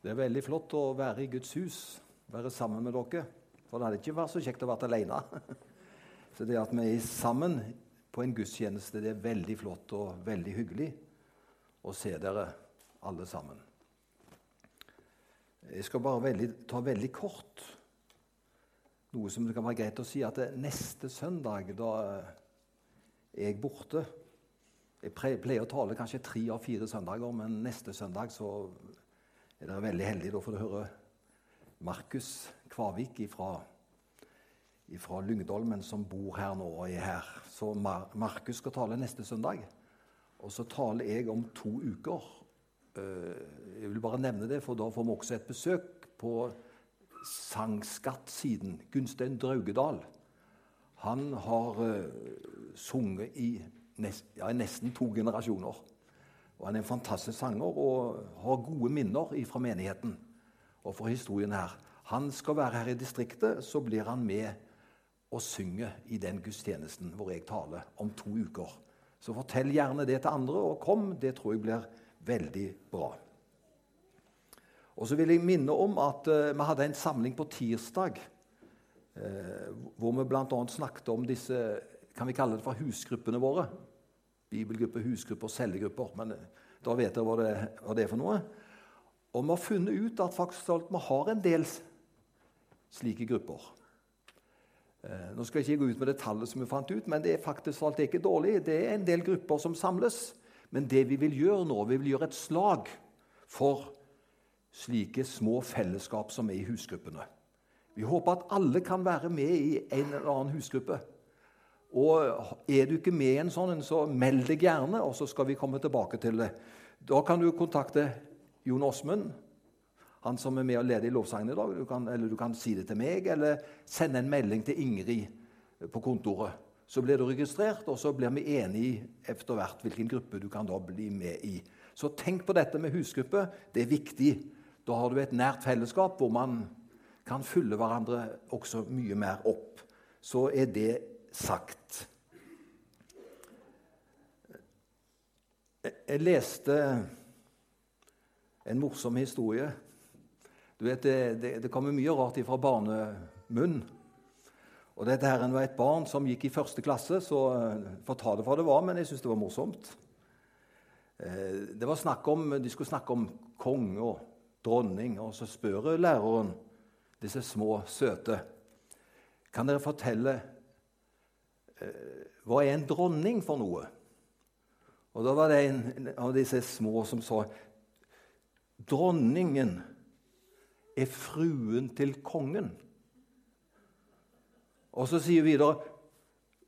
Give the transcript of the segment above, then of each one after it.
Det er veldig flott å være i Guds hus, være sammen med dere. For det hadde ikke vært så kjekt å være alene. Så det at vi er sammen på en gudstjeneste, det er veldig flott og veldig hyggelig å se dere alle sammen. Jeg skal bare veldig, ta veldig kort noe som det kan være greit å si, at neste søndag da er jeg borte. Jeg pleier å tale kanskje tre av fire søndager, men neste søndag så er dere veldig heldige. Da får dere høre Markus Kvavik fra Lyngdolmen, som bor her nå og er her. Så Markus skal tale neste søndag. Og så taler jeg om to uker. Eh, jeg vil bare nevne det, for da får vi også et besøk på Sangskatt-siden. Gunstein Draugedal. Han har uh, sunget i nest, ja, nesten to generasjoner. Og Han er en fantastisk sanger og har gode minner fra menigheten og fra historien her. Han skal være her i distriktet, så blir han med og synger i den gudstjenesten hvor jeg taler om to uker. Så fortell gjerne det til andre, og kom. Det tror jeg blir veldig bra. Og så vil jeg minne om at uh, vi hadde en samling på tirsdag uh, hvor vi bl.a. snakket om disse kan vi kalle det for husgruppene våre. Bibelgrupper, husgrupper, cellegrupper. Men uh, da vet dere hva det, hva det er for noe. Og vi har funnet ut at faktisk alt vi har en del slike grupper. Eh, nå skal jeg ikke gå ut med det tallet som vi fant ut, men det er faktisk alt ikke dårlig. Det er en del grupper som samles. Men det vi vil gjøre nå, vi vil gjøre et slag for slike små fellesskap som er i husgruppene. Vi håper at alle kan være med i en eller annen husgruppe. Og Er du ikke med i en sånn, så meld deg gjerne, og så skal vi komme tilbake til det. Da kan du kontakte Jon Åsmund, han som er med og leder i lovsangen i dag. Du kan, eller du kan si det til meg, eller sende en melding til Ingrid på kontoret. Så blir du registrert, og så blir vi enige etter hvert hvilken gruppe du kan da bli med i. Så tenk på dette med husgruppe. Det er viktig. Da har du et nært fellesskap hvor man kan fylle hverandre også mye mer opp. Så er det sagt. Jeg leste en morsom historie du vet, Det, det, det kommer mye rart ifra barnemunn. Og dette her var et barn som gikk i første klasse, så uh, får ta det for det var, men jeg syns det var morsomt. Uh, det var snakk om, De skulle snakke om konge og dronning, og så spør læreren disse små søte Kan dere fortelle hva er en dronning for noe? Og Da var det en av disse små som sa Dronningen er fruen til kongen. Og så sier vi videre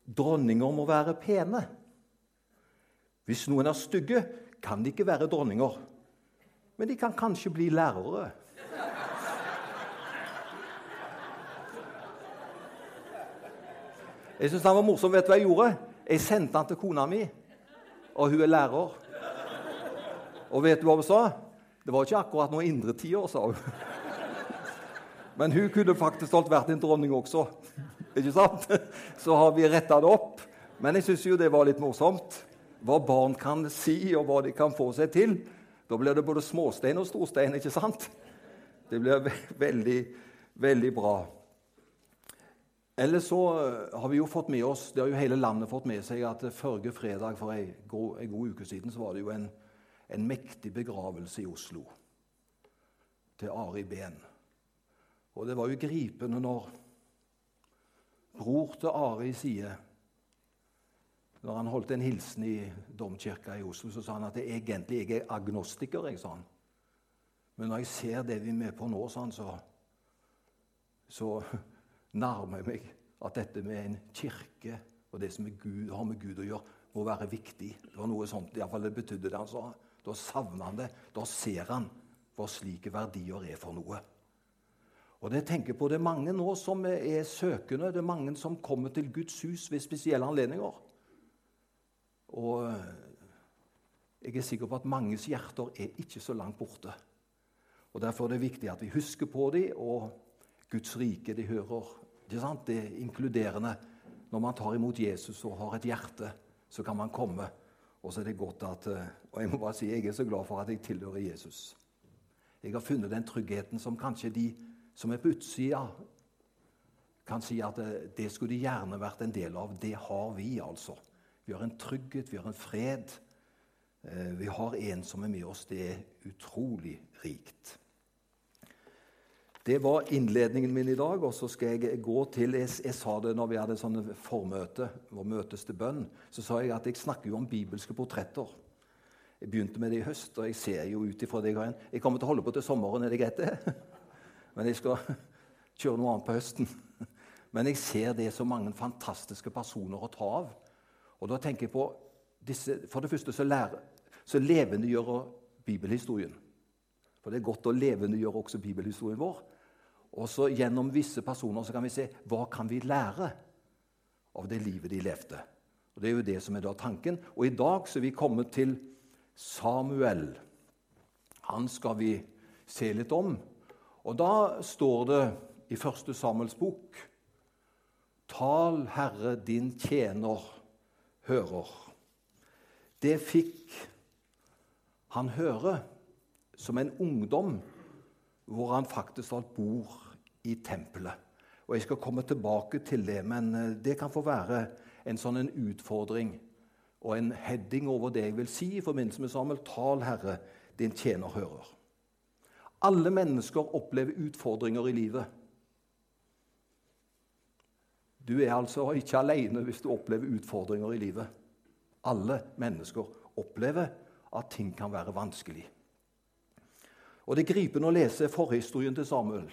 dronninger må være pene. Hvis noen er stygge, kan de ikke være dronninger. Men de kan kanskje bli lærere. Jeg syntes han var morsom. Vet du hva jeg gjorde? Jeg sendte han til kona mi, og hun er lærer. Og vet du hva hun sa? Det var ikke akkurat noen indre tider, sa hun. Men hun kunne faktisk holdt vært en dronning også. Ikke sant? Så har vi retta det opp. Men jeg syns jo det var litt morsomt. Hva barn kan si, og hva de kan få seg til. Da blir det både småstein og storstein, ikke sant? Det blir veldig, veldig bra. Eller så eh, har vi jo fått med oss, det har jo hele landet fått med seg, at forrige fredag for en god, god uke siden så var det jo en, en mektig begravelse i Oslo til Ari Behn. Og det var jo gripende når bror til Ari sier Når han holdt en hilsen i domkirka i Oslo, så sa han at det egentlig jeg er agnostiker. Jeg, sa han. Men når jeg ser det vi er med på nå, så, så nærmer meg at dette med en kirke og det som Gud, har med Gud å gjøre, må være viktig. Det var noe sånt, i fall det betydde det han sa. Da savner han det. Da ser han hva slike verdier er for noe. Og Det jeg tenker på, det er mange nå som er søkende. Det er mange som kommer til Guds hus ved spesielle anledninger. Og jeg er sikker på at manges hjerter er ikke så langt borte. Og Derfor er det viktig at vi husker på dem, og Guds rike de hører. Det er inkluderende. Når man tar imot Jesus og har et hjerte, så kan man komme. Og så er det godt at, eh, og jeg må bare si, jeg er så glad for at jeg tilhører Jesus. Jeg har funnet den tryggheten som kanskje de som er på utsida, kan si at det, det skulle de gjerne vært en del av. Det har vi, altså. Vi har en trygghet, vi har en fred. Eh, vi har en som er med oss. Det er utrolig rikt. Det var innledningen min i dag. og så skal Jeg gå til, jeg, jeg sa det når vi hadde sånne formøte, vår møtes til bønn, så sa jeg at jeg snakker jo om bibelske portretter. Jeg begynte med det i høst, og jeg ser jo ut ifra det jeg Jeg kommer til å holde på til sommeren, er det greit, det? Men jeg skal kjøre noe annet på høsten. Men jeg ser det så mange fantastiske personer å ta av. Og da tenker jeg på disse, For det første så, lærer, så levendegjør bibelhistorien. For det er godt å levendegjøre også bibelhistorien vår. Og så Gjennom visse personer så kan vi se hva kan vi lære av det livet de levde. Og Det er jo det som er da tanken. Og I dag så er vi kommet til Samuel. Han skal vi se litt om. Og Da står det i første Samuels bok Tal, Herre, din tjener hører. Det fikk han høre som en ungdom hvor han faktisk alt bor i tempelet. Og Jeg skal komme tilbake til det, men eh, det kan få være en sånn en utfordring og en heading over det jeg vil si i forbindelse med Samuel. Tal, Herre, din tjener hører. Alle mennesker opplever utfordringer i livet. Du er altså ikke alene hvis du opplever utfordringer i livet. Alle mennesker opplever at ting kan være vanskelig. Og Det er gripende å lese forhistorien til Samuel.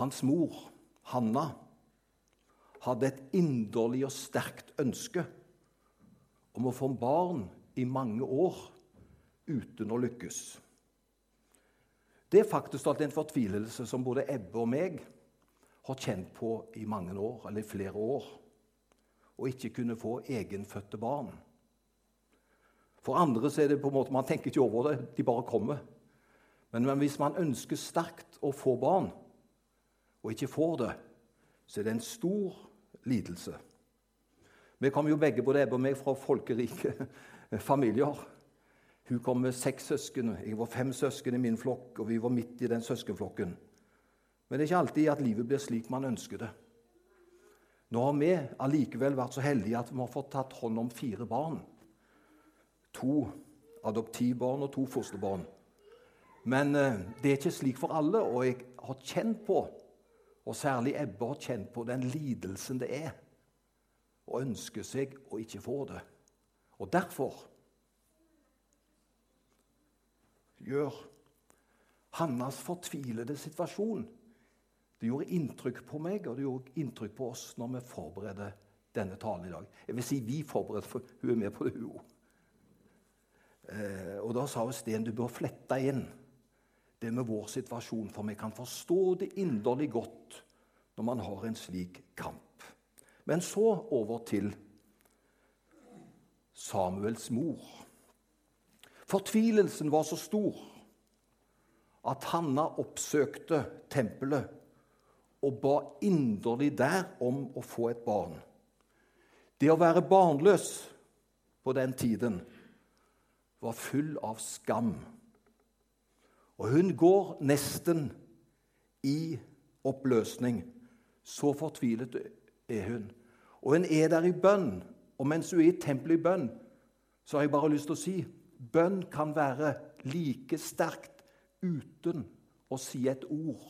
Hans mor, Hanna, hadde et inderlig og sterkt ønske om å få barn i mange år uten å lykkes. Det er faktisk en fortvilelse som både Ebbe og meg har kjent på i mange år, eller i flere år, å ikke kunne få egenfødte barn. For andre så er det på en måte, man tenker ikke over det, de bare kommer. Men, hvis man ønsker sterkt å få barn, og ikke får det, så er det en stor lidelse. Vi kommer jo begge, både Ebbe og meg, fra folkerike familier. Hun kom med seks søsken, jeg var fem søsken i min flokk, og vi var midt i den søskenflokken. Men det er ikke alltid at livet blir slik man ønsker det. Nå har vi allikevel vært så heldige at vi har fått tatt hånd om fire barn. To adoptivbarn og to fosterbarn. Men eh, det er ikke slik for alle, og jeg har kjent på, og særlig Ebbe har kjent på, den lidelsen det er å ønske seg og ikke få det. Og derfor gjør Hannas fortvilede situasjon det gjorde inntrykk på meg, og det gjorde inntrykk på oss når vi forbereder denne talen i dag. Jeg vil si vi forbereder, for hun er med på det, hun òg. Eh, og da sa Sten du bør flette inn det med vår situasjon, for vi kan forstå det inderlig godt når man har en slik kamp. Men så over til Samuels mor. Fortvilelsen var så stor at Hanna oppsøkte tempelet og ba inderlig der om å få et barn. Det å være barnløs på den tiden var full av skam. Og hun går nesten i oppløsning. Så fortvilet er hun. Og hun er der i bønn. Og mens hun er i tempelet i bønn, så har jeg bare lyst til å si bønn kan være like sterkt uten å si et ord.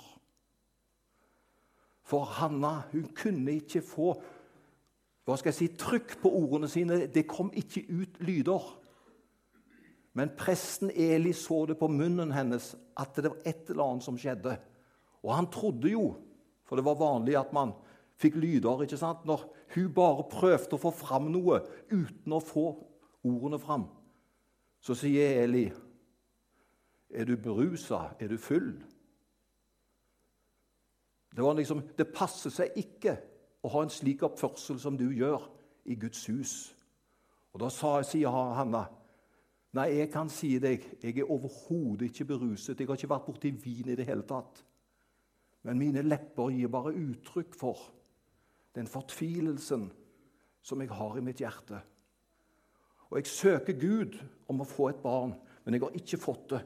For Hanna hun kunne ikke få hva skal jeg si, trykk på ordene sine. Det kom ikke ut lyder. Men presten Eli så det på munnen hennes at det var et eller annet som skjedde. Og han trodde jo, for det var vanlig at man fikk lyder ikke sant? når hun bare prøvde å få fram noe uten å få ordene fram. Så sier Eli, 'Er du berusa? Er du full?' Det, var liksom, det passer seg ikke å ha en slik oppførsel som du gjør i Guds hus. Og Da sa, sier Hanna Nei, jeg kan si deg, jeg er overhodet ikke beruset. Jeg har ikke vært borti vin i det hele tatt. Men mine lepper gir bare uttrykk for den fortvilelsen som jeg har i mitt hjerte. Og jeg søker Gud om å få et barn, men jeg har ikke fått det.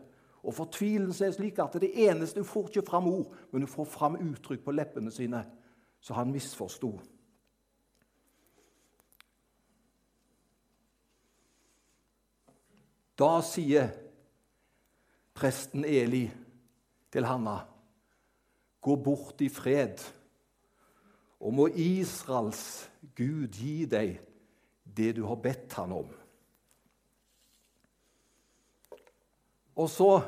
Og fortvilelsen er slik at det eneste Hun får ikke fram ord, men hun får fram uttrykk på leppene sine. Så han misforsto. Da sier presten Eli til Hanna, 'Gå bort i fred, og må Israels Gud gi deg det du har bedt han om.' Og så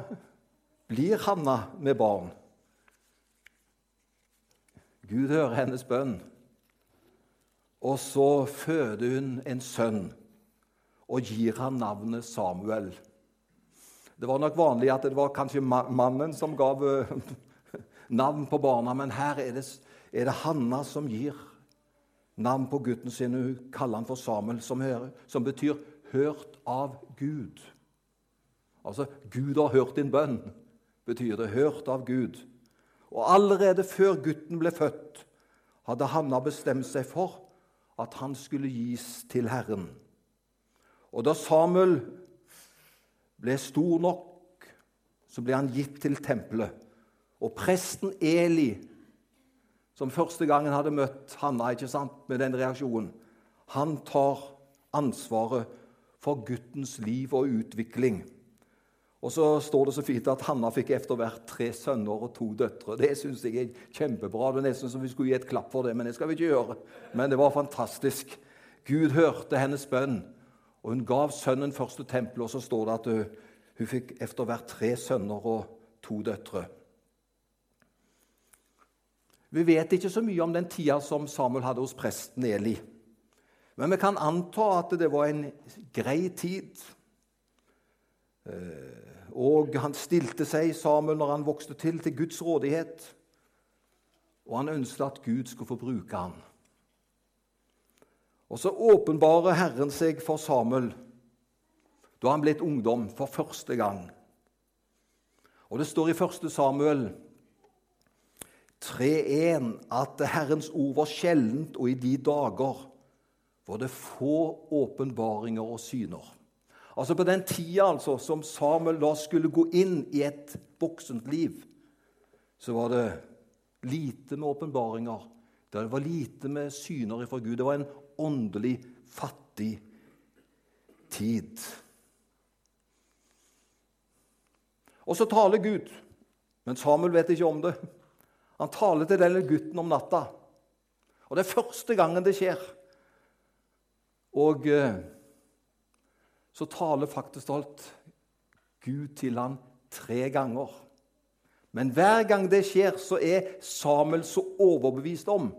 blir Hanna med barn. Gud hører hennes bønn. Og så føder hun en sønn og gir han navnet Samuel. Det var nok vanlig at det var kanskje mannen som gav eh, navn på barna, men her er det, er det Hanna som gir navn på gutten sin. Hun kaller han for Samuel, som, hører, som betyr 'hørt av Gud'. Altså 'Gud har hørt din bønn', betyr det. 'Hørt av Gud'. Og allerede før gutten ble født, hadde Hanna bestemt seg for at han skulle gis til Herren. Og da Samuel ble stor nok, så ble han gitt til tempelet. Og presten Eli, som første gangen hadde møtt Hanna ikke sant, med den reaksjonen, han tar ansvaret for guttens liv og utvikling. Og så står det så fint at Hanna fikk etter hvert tre sønner og to døtre. Det syns jeg er kjempebra. Det er nesten som vi skulle gi et klapp for det, men det skal vi ikke gjøre. Men det var fantastisk. Gud hørte hennes bønn. Og Hun gav sønnen første tempel, og så står det at hun, hun fikk etter hvert tre sønner og to døtre. Vi vet ikke så mye om den tida som Samuel hadde hos presten Eli. Men vi kan anta at det var en grei tid. Eh, og han stilte seg, Samuel, når han vokste til, til Guds rådighet. Og han ønsket at Gud skulle få bruke ham. Og så åpenbarer Herren seg for Samuel da han ble et ungdom for første gang. Og Det står i 1. Samuel 3.1 at Herrens ord var sjeldent, og i de dager var det få åpenbaringer og syner. Altså På den tida altså, som Samuel da skulle gå inn i et voksent liv, så var det lite med åpenbaringer. Det var lite med syner ifra Gud. Det var en åndelig fattig tid. Og så taler Gud, men Samuel vet ikke om det. Han taler til denne gutten om natta. Og det er første gangen det skjer. Og eh, så taler faktisk alt Gud til han tre ganger. Men hver gang det skjer, så er Samuel så overbevist om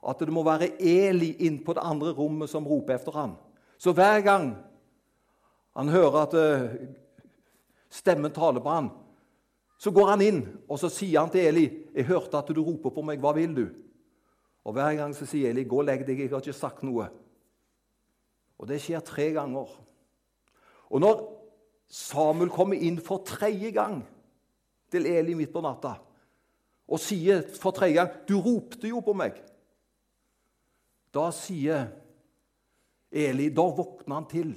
at det må være Eli inn på det andre rommet som roper etter ham. Så hver gang han hører at eh, stemmen taler på ham, så går han inn og så sier han til Eli, 'Jeg hørte at du roper på meg. Hva vil du?' Og Hver gang så sier Eli, 'Gå og legg deg. Jeg har ikke sagt noe.' Og Det skjer tre ganger. Og når Samuel kommer inn for tredje gang til Eli midt på natta og sier for tredje gang 'Du ropte jo på meg', da sier Eli Da våkner han til.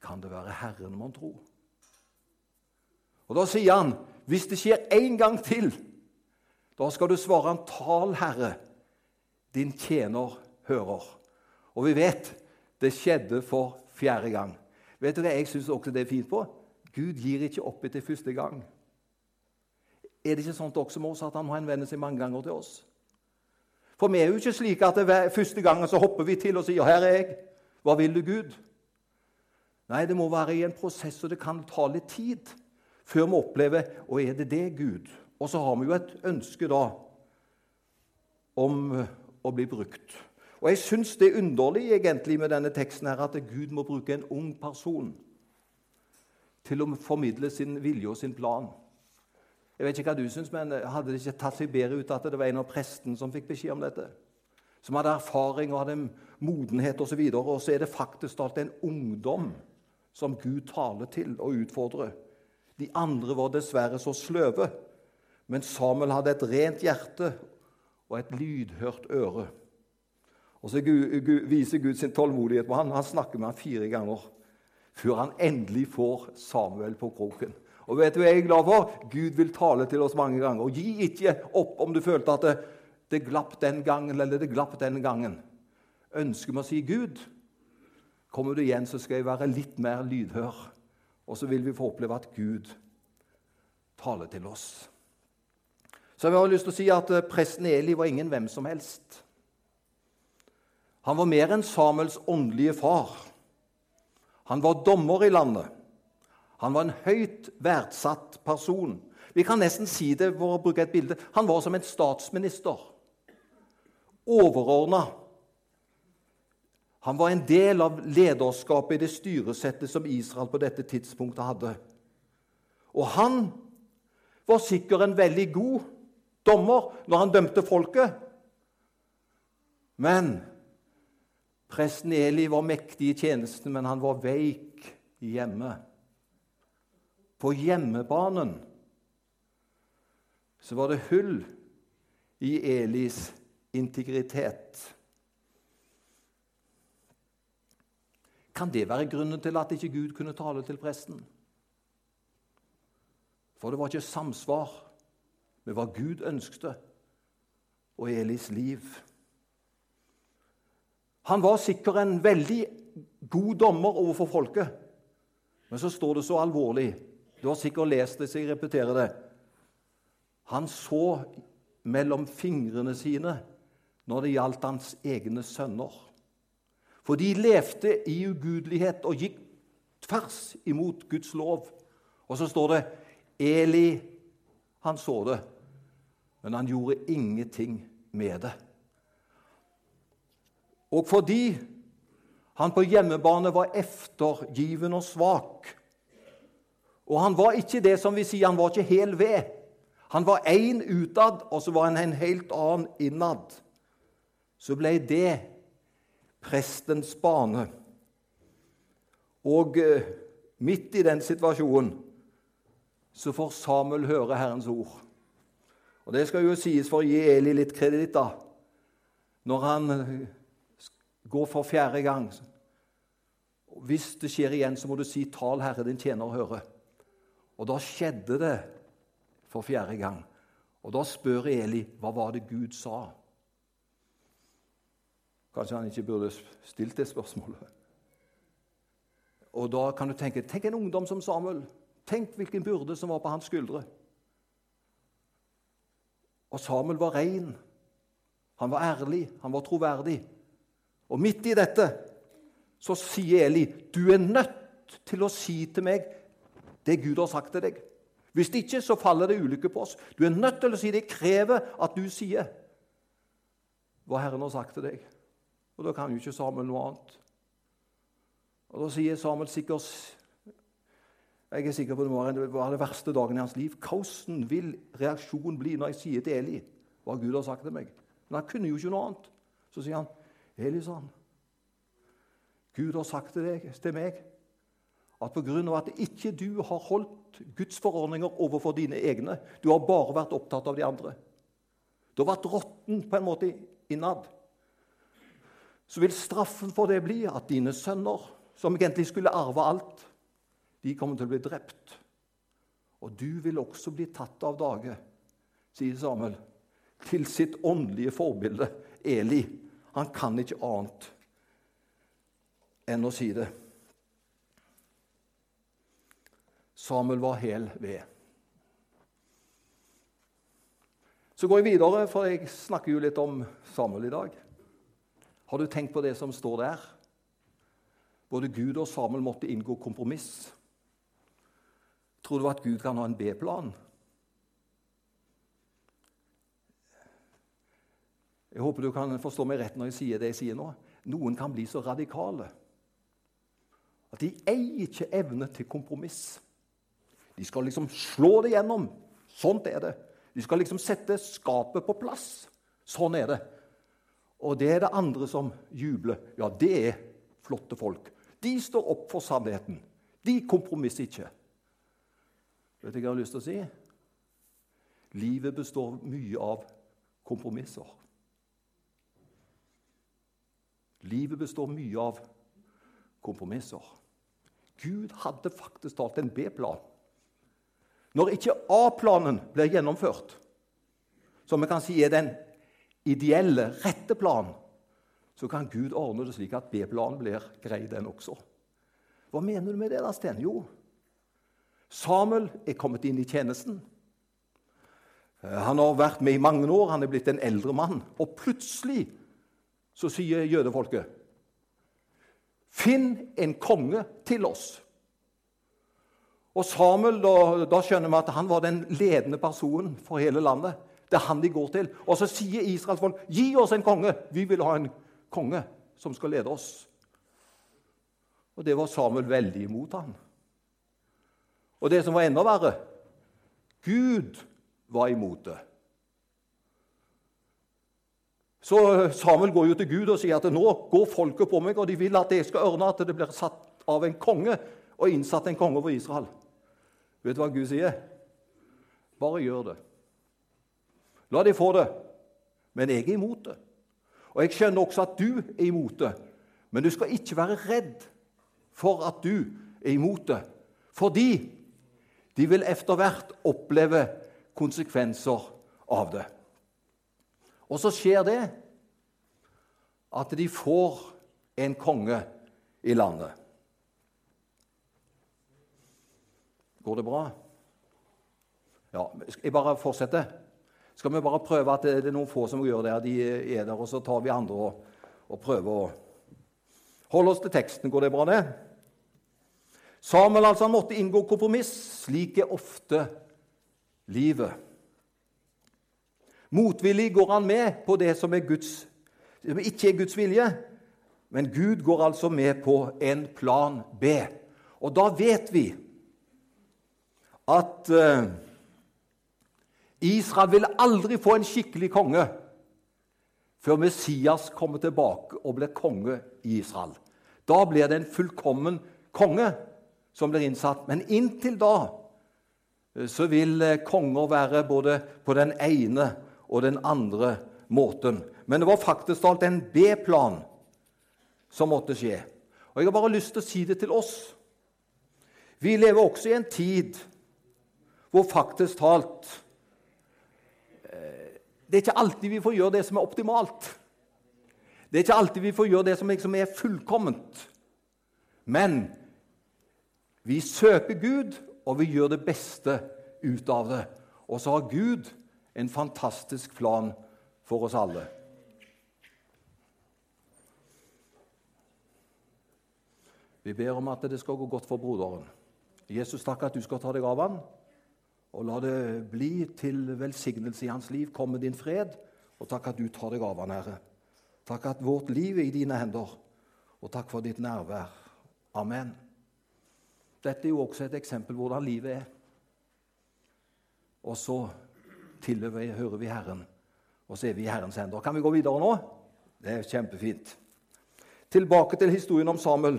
Kan det være Herren, mon tror? Og Da sier han, hvis det skjer én gang til, da skal du svare han, tal, Herre, din tjener hører. Og vi vet det skjedde for fjerde gang. Vet du hva jeg syns også det er fint på? Gud gir ikke opp etter første gang. Er det ikke sånn også med oss at han må henvende seg mange ganger til oss? For vi er jo ikke slik at det første gangen så hopper vi til og sier 'Her er jeg'. Hva vil du, Gud? Nei, det må være i en prosess, og det kan ta litt tid før vi opplever og er det det, Gud? Og så har vi jo et ønske da om å bli brukt. Og Jeg syns det er underlig egentlig med denne teksten her, at Gud må bruke en ung person til å formidle sin vilje og sin plan. Jeg vet ikke hva du syns, men Hadde det ikke tatt seg bedre ut at det var en av prestene som fikk beskjed om dette? Som hadde erfaring og hadde modenhet osv. Og, så og så er det faktisk alt en ungdom som Gud taler til og utfordrer. De andre var dessverre så sløve. Men Samuel hadde et rent hjerte og et lydhørt øre. Og Så viser Gud sin tålmodighet på ham. Han snakker med ham fire ganger før han endelig får Samuel på kroken. Og vet du hva jeg er glad for? Gud vil tale til oss mange ganger. Og gi ikke opp om du følte at det, det glapp den gangen eller det glapp den gangen. Ønsker vi å si Gud, kommer du igjen, så skal jeg være litt mer lydhør. Og så vil vi få oppleve at Gud taler til oss. Så jeg har lyst til å si at eh, presten Eli var ingen hvem som helst. Han var mer enn Samuels åndelige far. Han var dommer i landet. Han var en høyt verdsatt person. Vi kan nesten si det for å bruke et bilde. Han var som en statsminister. Overordna. Han var en del av lederskapet i det styresettet som Israel på dette tidspunktet hadde. Og han var sikkert en veldig god dommer når han dømte folket. Men presten Eli var mektig i tjenesten, men han var veik hjemme på hjemmebanen, så var det hull i Elis integritet. Kan det være grunnen til at ikke Gud kunne tale til presten? For det var ikke samsvar med hva Gud ønskte og Elis liv. Han var sikkert en veldig god dommer overfor folket, men så står det så alvorlig du har sikkert lest det, så jeg repeterer det. Han så mellom fingrene sine når det gjaldt hans egne sønner. For de levde i ugudelighet og gikk tvers imot Guds lov. Og så står det Eli, han så det, men han gjorde ingenting med det. Og fordi han på hjemmebane var eftergiven og svak, og han var ikke det som vi sier, han var ikke hel ved. Han var én utad, og så var han en helt annen innad. Så ble det prestens bane. Og eh, midt i den situasjonen så får Samuel høre Herrens ord. Og Det skal jo sies for å gi Eli litt kreditt, da. Når han eh, går for fjerde gang Hvis det skjer igjen, så må du si 'Tal Herre, din tjener høre'. Og da skjedde det for fjerde gang. Og da spør Eli hva var det Gud sa. Kanskje han ikke burde stilt det spørsmålet. Og da kan du tenke tenk en ungdom som Samuel. Tenk hvilken byrde som var på hans skuldre. Og Samuel var ren. Han var ærlig, han var troverdig. Og midt i dette så sier Eli, 'Du er nødt til å si til meg det Gud har sagt til deg. Hvis det ikke, så faller det ulykke på oss. Du er nødt til å si det. Jeg krever at du sier hva Herren har sagt til deg. Og da kan jo ikke Samuel noe annet. Og Da sier Samuel sikkert Jeg er sikker på det var den verste dagen i hans liv. Hvordan vil reaksjonen bli når jeg sier til Eli hva Gud har sagt til meg? Men han kunne jo ikke noe annet. Så sier han, Eli, sa han, Gud har sagt til, deg, til meg at pga. at ikke du har holdt Guds forordninger overfor dine egne Du har bare vært opptatt av de andre. Du har vært råtten på en måte innad. Så vil straffen for det bli at dine sønner, som egentlig skulle arve alt, de kommer til å bli drept. Og du vil også bli tatt av dage, sier Samuel, til sitt åndelige forbilde, Eli. Han kan ikke annet enn å si det. Samuel var hel ved. Så går jeg videre, for jeg snakker jo litt om Samuel i dag. Har du tenkt på det som står der? Både Gud og Samuel måtte inngå kompromiss. Tror du at Gud kan ha en B-plan? Jeg håper du kan forstå meg rett når jeg sier det jeg sier nå. Noen kan bli så radikale at de eier ikke evne til kompromiss. De skal liksom slå det gjennom. Sånt er det. De skal liksom sette skapet på plass. Sånn er det. Og det er det andre som jubler. Ja, det er flotte folk. De står opp for sannheten. De kompromisser ikke. Vet du hva jeg har lyst til å si? Livet består mye av kompromisser. Livet består mye av kompromisser. Gud hadde faktisk talt en B-plan. Når ikke A-planen blir gjennomført, som vi kan si er den ideelle, rette planen, så kan Gud ordne det slik at B-planen blir grei, den også. Hva mener du med det, da, Sten? Jo, Samuel er kommet inn i tjenesten. Eh, han har vært med i mange år, han er blitt en eldre mann. Og plutselig så sier jødefolket Finn en konge til oss. Og Samuel, da, da, skjønner vi at han var den ledende personen for hele landet. Det er han de går til. Og så sier Israels folk, 'Gi oss en konge! Vi vil ha en konge som skal lede oss.' Og det var Samuel veldig imot han. Og det som var enda verre Gud var imot det. Så Samuel går jo til Gud og sier at nå går folket på meg, og de vil at jeg skal ørne at det blir satt av en konge og innsatt en konge over Israel. Vet du hva Gud sier? Bare gjør det. La de få det. Men jeg er imot det. Og jeg skjønner også at du er imot det. Men du skal ikke være redd for at du er imot det. Fordi de vil etter hvert oppleve konsekvenser av det. Og så skjer det at de får en konge i landet. Går det bra? Ja, jeg bare fortsetter. Skal vi bare prøve at det er noen få som gjør det, de er der, og så tar vi andre og, og prøver å holde oss til teksten. Går det bra, det? Samuel altså måtte inngå kompromiss. Slik er ofte livet. Motvillig går han med på det som, Guds, som ikke er Guds vilje, men Gud går altså med på en plan B. Og da vet vi at uh, Israel ville aldri få en skikkelig konge før Messias kommer tilbake og blir konge i Israel. Da blir det en fullkommen konge som blir innsatt. Men inntil da eh, så vil eh, konger være både på den ene og den andre måten. Men det var faktisk alt en B-plan som måtte skje. Og Jeg har bare lyst til å si det til oss. Vi lever også i en tid hvor faktisk talt eh, Det er ikke alltid vi får gjøre det som er optimalt. Det er ikke alltid vi får gjøre det som liksom er fullkomment. Men vi søker Gud, og vi gjør det beste ut av det. Og så har Gud en fantastisk plan for oss alle. Vi ber om at det skal gå godt for broderen. Jesus, takk at du skal ta deg av ham, og la det bli til velsignelse i hans liv. Kom med din fred, og takk at du tar deg av han, Herre. Takk at vårt liv er i dine hender, og takk for ditt nærvær. Amen. Dette er jo også et eksempel hvordan livet er. Og så tilhører vi Herren, og så er vi i Herrens hender. Kan vi gå videre nå? Det er kjempefint. Tilbake til historien om Samuel.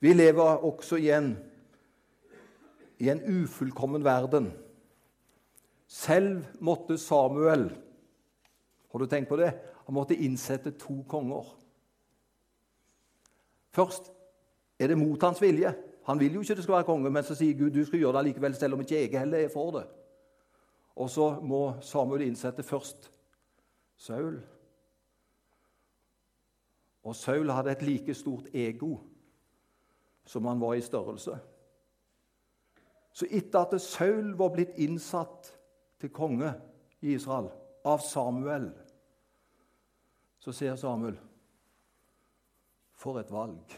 Vi lever også igjen i en ufullkommen verden. Selv måtte Samuel Har du tenkt på det? Han måtte innsette to konger. Først er det mot hans vilje. Han vil jo ikke det skal være konge, men så sier Gud du skal gjøre det likevel, selv om ikke jeg heller er for det. Og så må Samuel innsette først Saul. Og Saul hadde et like stort ego som han var i størrelse. Så etter at Saul var blitt innsatt til konge i Israel av Samuel, så ser Samuel For et valg.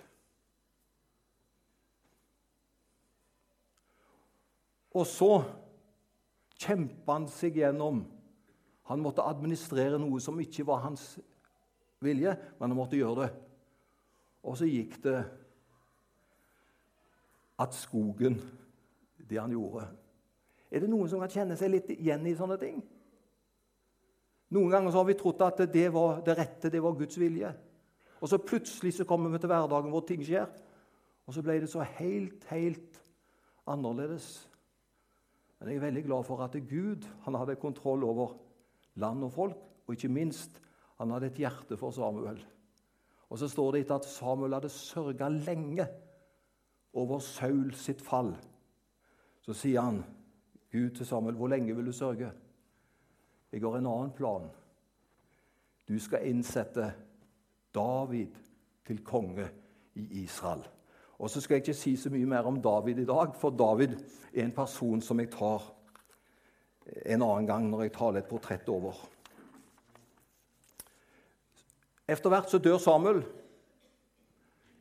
Og så kjempa han seg gjennom. Han måtte administrere noe som ikke var hans vilje, men han måtte gjøre det. Og så gikk det at skogen, det han gjorde Er det noen som kan kjenne seg litt igjen i sånne ting? Noen ganger så har vi trodd at det var det rette, det var Guds vilje. Og så plutselig så kommer vi til hverdagen hvor ting skjer. Og så ble det så helt, helt annerledes. Men jeg er veldig glad for at Gud han hadde kontroll over land og folk, og ikke minst han hadde et hjerte for Samuel. Og Så står det etter at Samuel hadde sørga lenge over Saul sitt fall. Så sier han, Gud til Samuel, 'Hvor lenge vil du sørge?' Jeg har en annen plan. Du skal innsette David til konge i Israel. Og så skal jeg ikke si så mye mer om David i dag, for David er en person som jeg tar en annen gang når jeg taler et portrett over. Etter hvert så dør Samuel.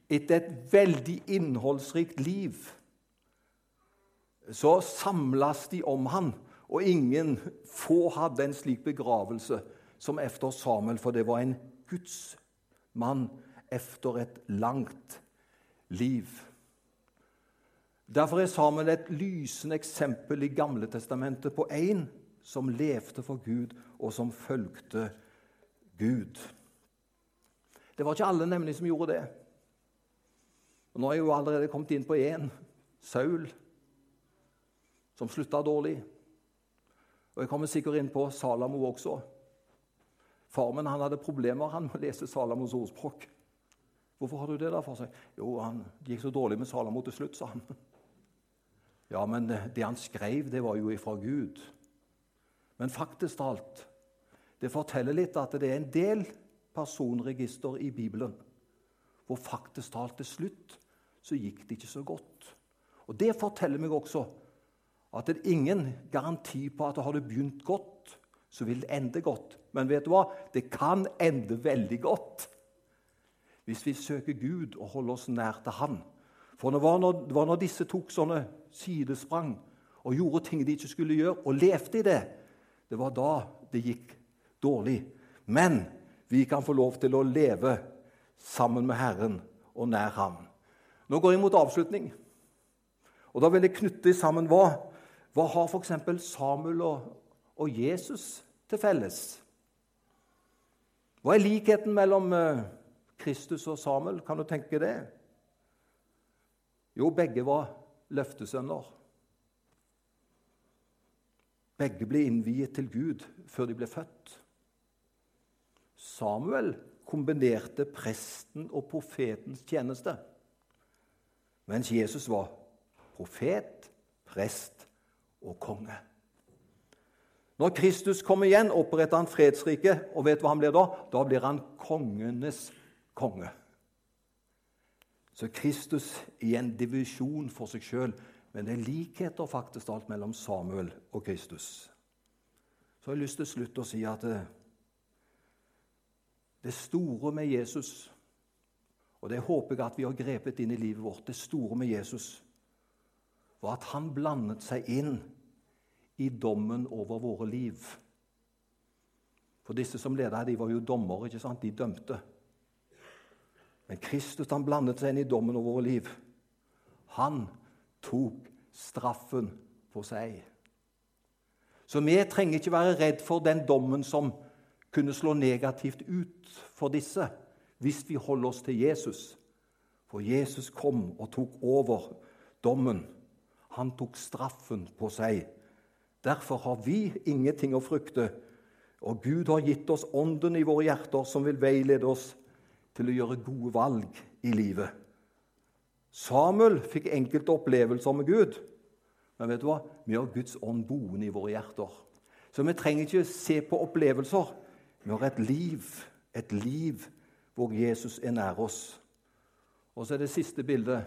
Etter et veldig innholdsrikt liv så samles de om han, og ingen få hadde en slik begravelse som efter Samuel, for det var en Guds mann efter et langt liv. Derfor er Samuel et lysende eksempel i Gamle testamentet på en som levde for Gud, og som fulgte Gud. Det var ikke alle nemlig som gjorde det. Og Nå er jeg jo allerede kommet inn på én Saul, som slutta dårlig. Og jeg kommer sikkert inn på Salamo også. Far min han hadde problemer han med å lese Salamos ordspråk. Hvorfor har du det, da? for seg? Jo, han gikk så dårlig med Salamo til slutt, sa han. Ja, men det han skrev, det var jo ifra Gud. Men faktisk talt, det forteller litt at det er en del personregister i Bibelen hvor faktisk talt til slutt så gikk det ikke så godt. Og Det forteller meg også at det er ingen garanti på at har du begynt godt, så vil det ende godt. Men vet du hva? Det kan ende veldig godt hvis vi søker Gud og holder oss nær til Han. For det var når, det var når disse tok sånne sidesprang og gjorde ting de ikke skulle gjøre, og levde i det, det var da det gikk dårlig. Men vi kan få lov til å leve sammen med Herren og nær Ham. Nå går jeg mot avslutning. Og Da vil jeg knytte sammen hva, hva har f.eks. Samuel og, og Jesus til felles? Hva er likheten mellom eh, Kristus og Samuel? Kan du tenke det? Jo, begge var løftesønner. Begge ble innviet til Gud før de ble født. Samuel kombinerte presten og profetens tjeneste, mens Jesus var profet, prest og konge. Når Kristus kommer igjen, oppretter han fredsriket. Og vet hva han blir da? Da blir han kongenes konge. Så Kristus i en divisjon for seg sjøl, men det er likheter faktisk alt mellom Samuel og Kristus. Så har jeg lyst til slutt å si at det, det store med Jesus Og det håper jeg at vi har grepet inn i livet vårt. Det store med Jesus var at han blandet seg inn i dommen over våre liv. For disse som leda her, de var jo dommere. ikke sant? De dømte. Men Kristus han blandet seg inn i dommen over våre liv. Han tok straffen på seg. Så vi trenger ikke være redd for den dommen som kunne slå negativt ut for disse, hvis vi holder oss til Jesus. For Jesus kom og tok over dommen. Han tok straffen på seg. Derfor har vi ingenting å frykte. Og Gud har gitt oss ånden i våre hjerter som vil veilede oss til å gjøre gode valg i livet. Samuel fikk enkelte opplevelser med Gud. Men vet du hva? vi har Guds ånd boende i våre hjerter. Så vi trenger ikke se på opplevelser. Vi har et liv, et liv hvor Jesus er nær oss. Og så er det siste bildet.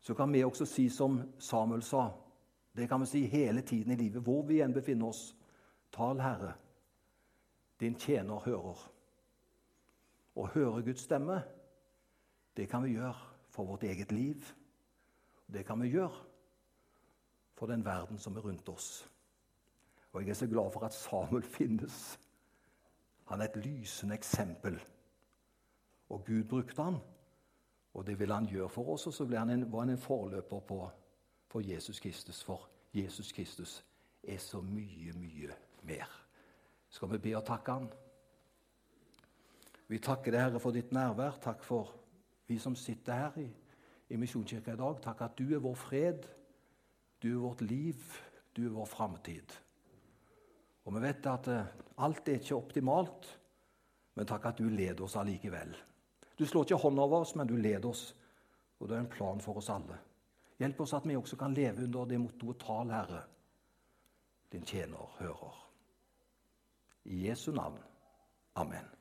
Så kan vi også si som Samuel sa det kan vi si hele tiden i livet, hvor vi enn befinner oss. Tal, Herre, din tjener hører. Å høre Guds stemme, det kan vi gjøre for vårt eget liv. Det kan vi gjøre for den verden som er rundt oss. Og jeg er så glad for at Samuel finnes. Han er et lysende eksempel. Og Gud brukte han, og det ville han gjøre for oss. Og så han en, var han en forløper på for Jesus Kristus, for Jesus Kristus er så mye, mye mer. Skal vi be og takke Han? Vi takker deg, Herre, for ditt nærvær. Takk for vi som sitter her i, i Misjonskirka i dag. Takk at du er vår fred, du er vårt liv, du er vår framtid. Og vi vet at uh, alt er ikke optimalt, men takk at du leder oss allikevel. Du slår ikke hånda over oss, men du leder oss, og det er en plan for oss alle. Hjelp oss at vi også kan leve under det mottoet 'Tal, Herre'. Din tjener hører. I Jesu navn. Amen.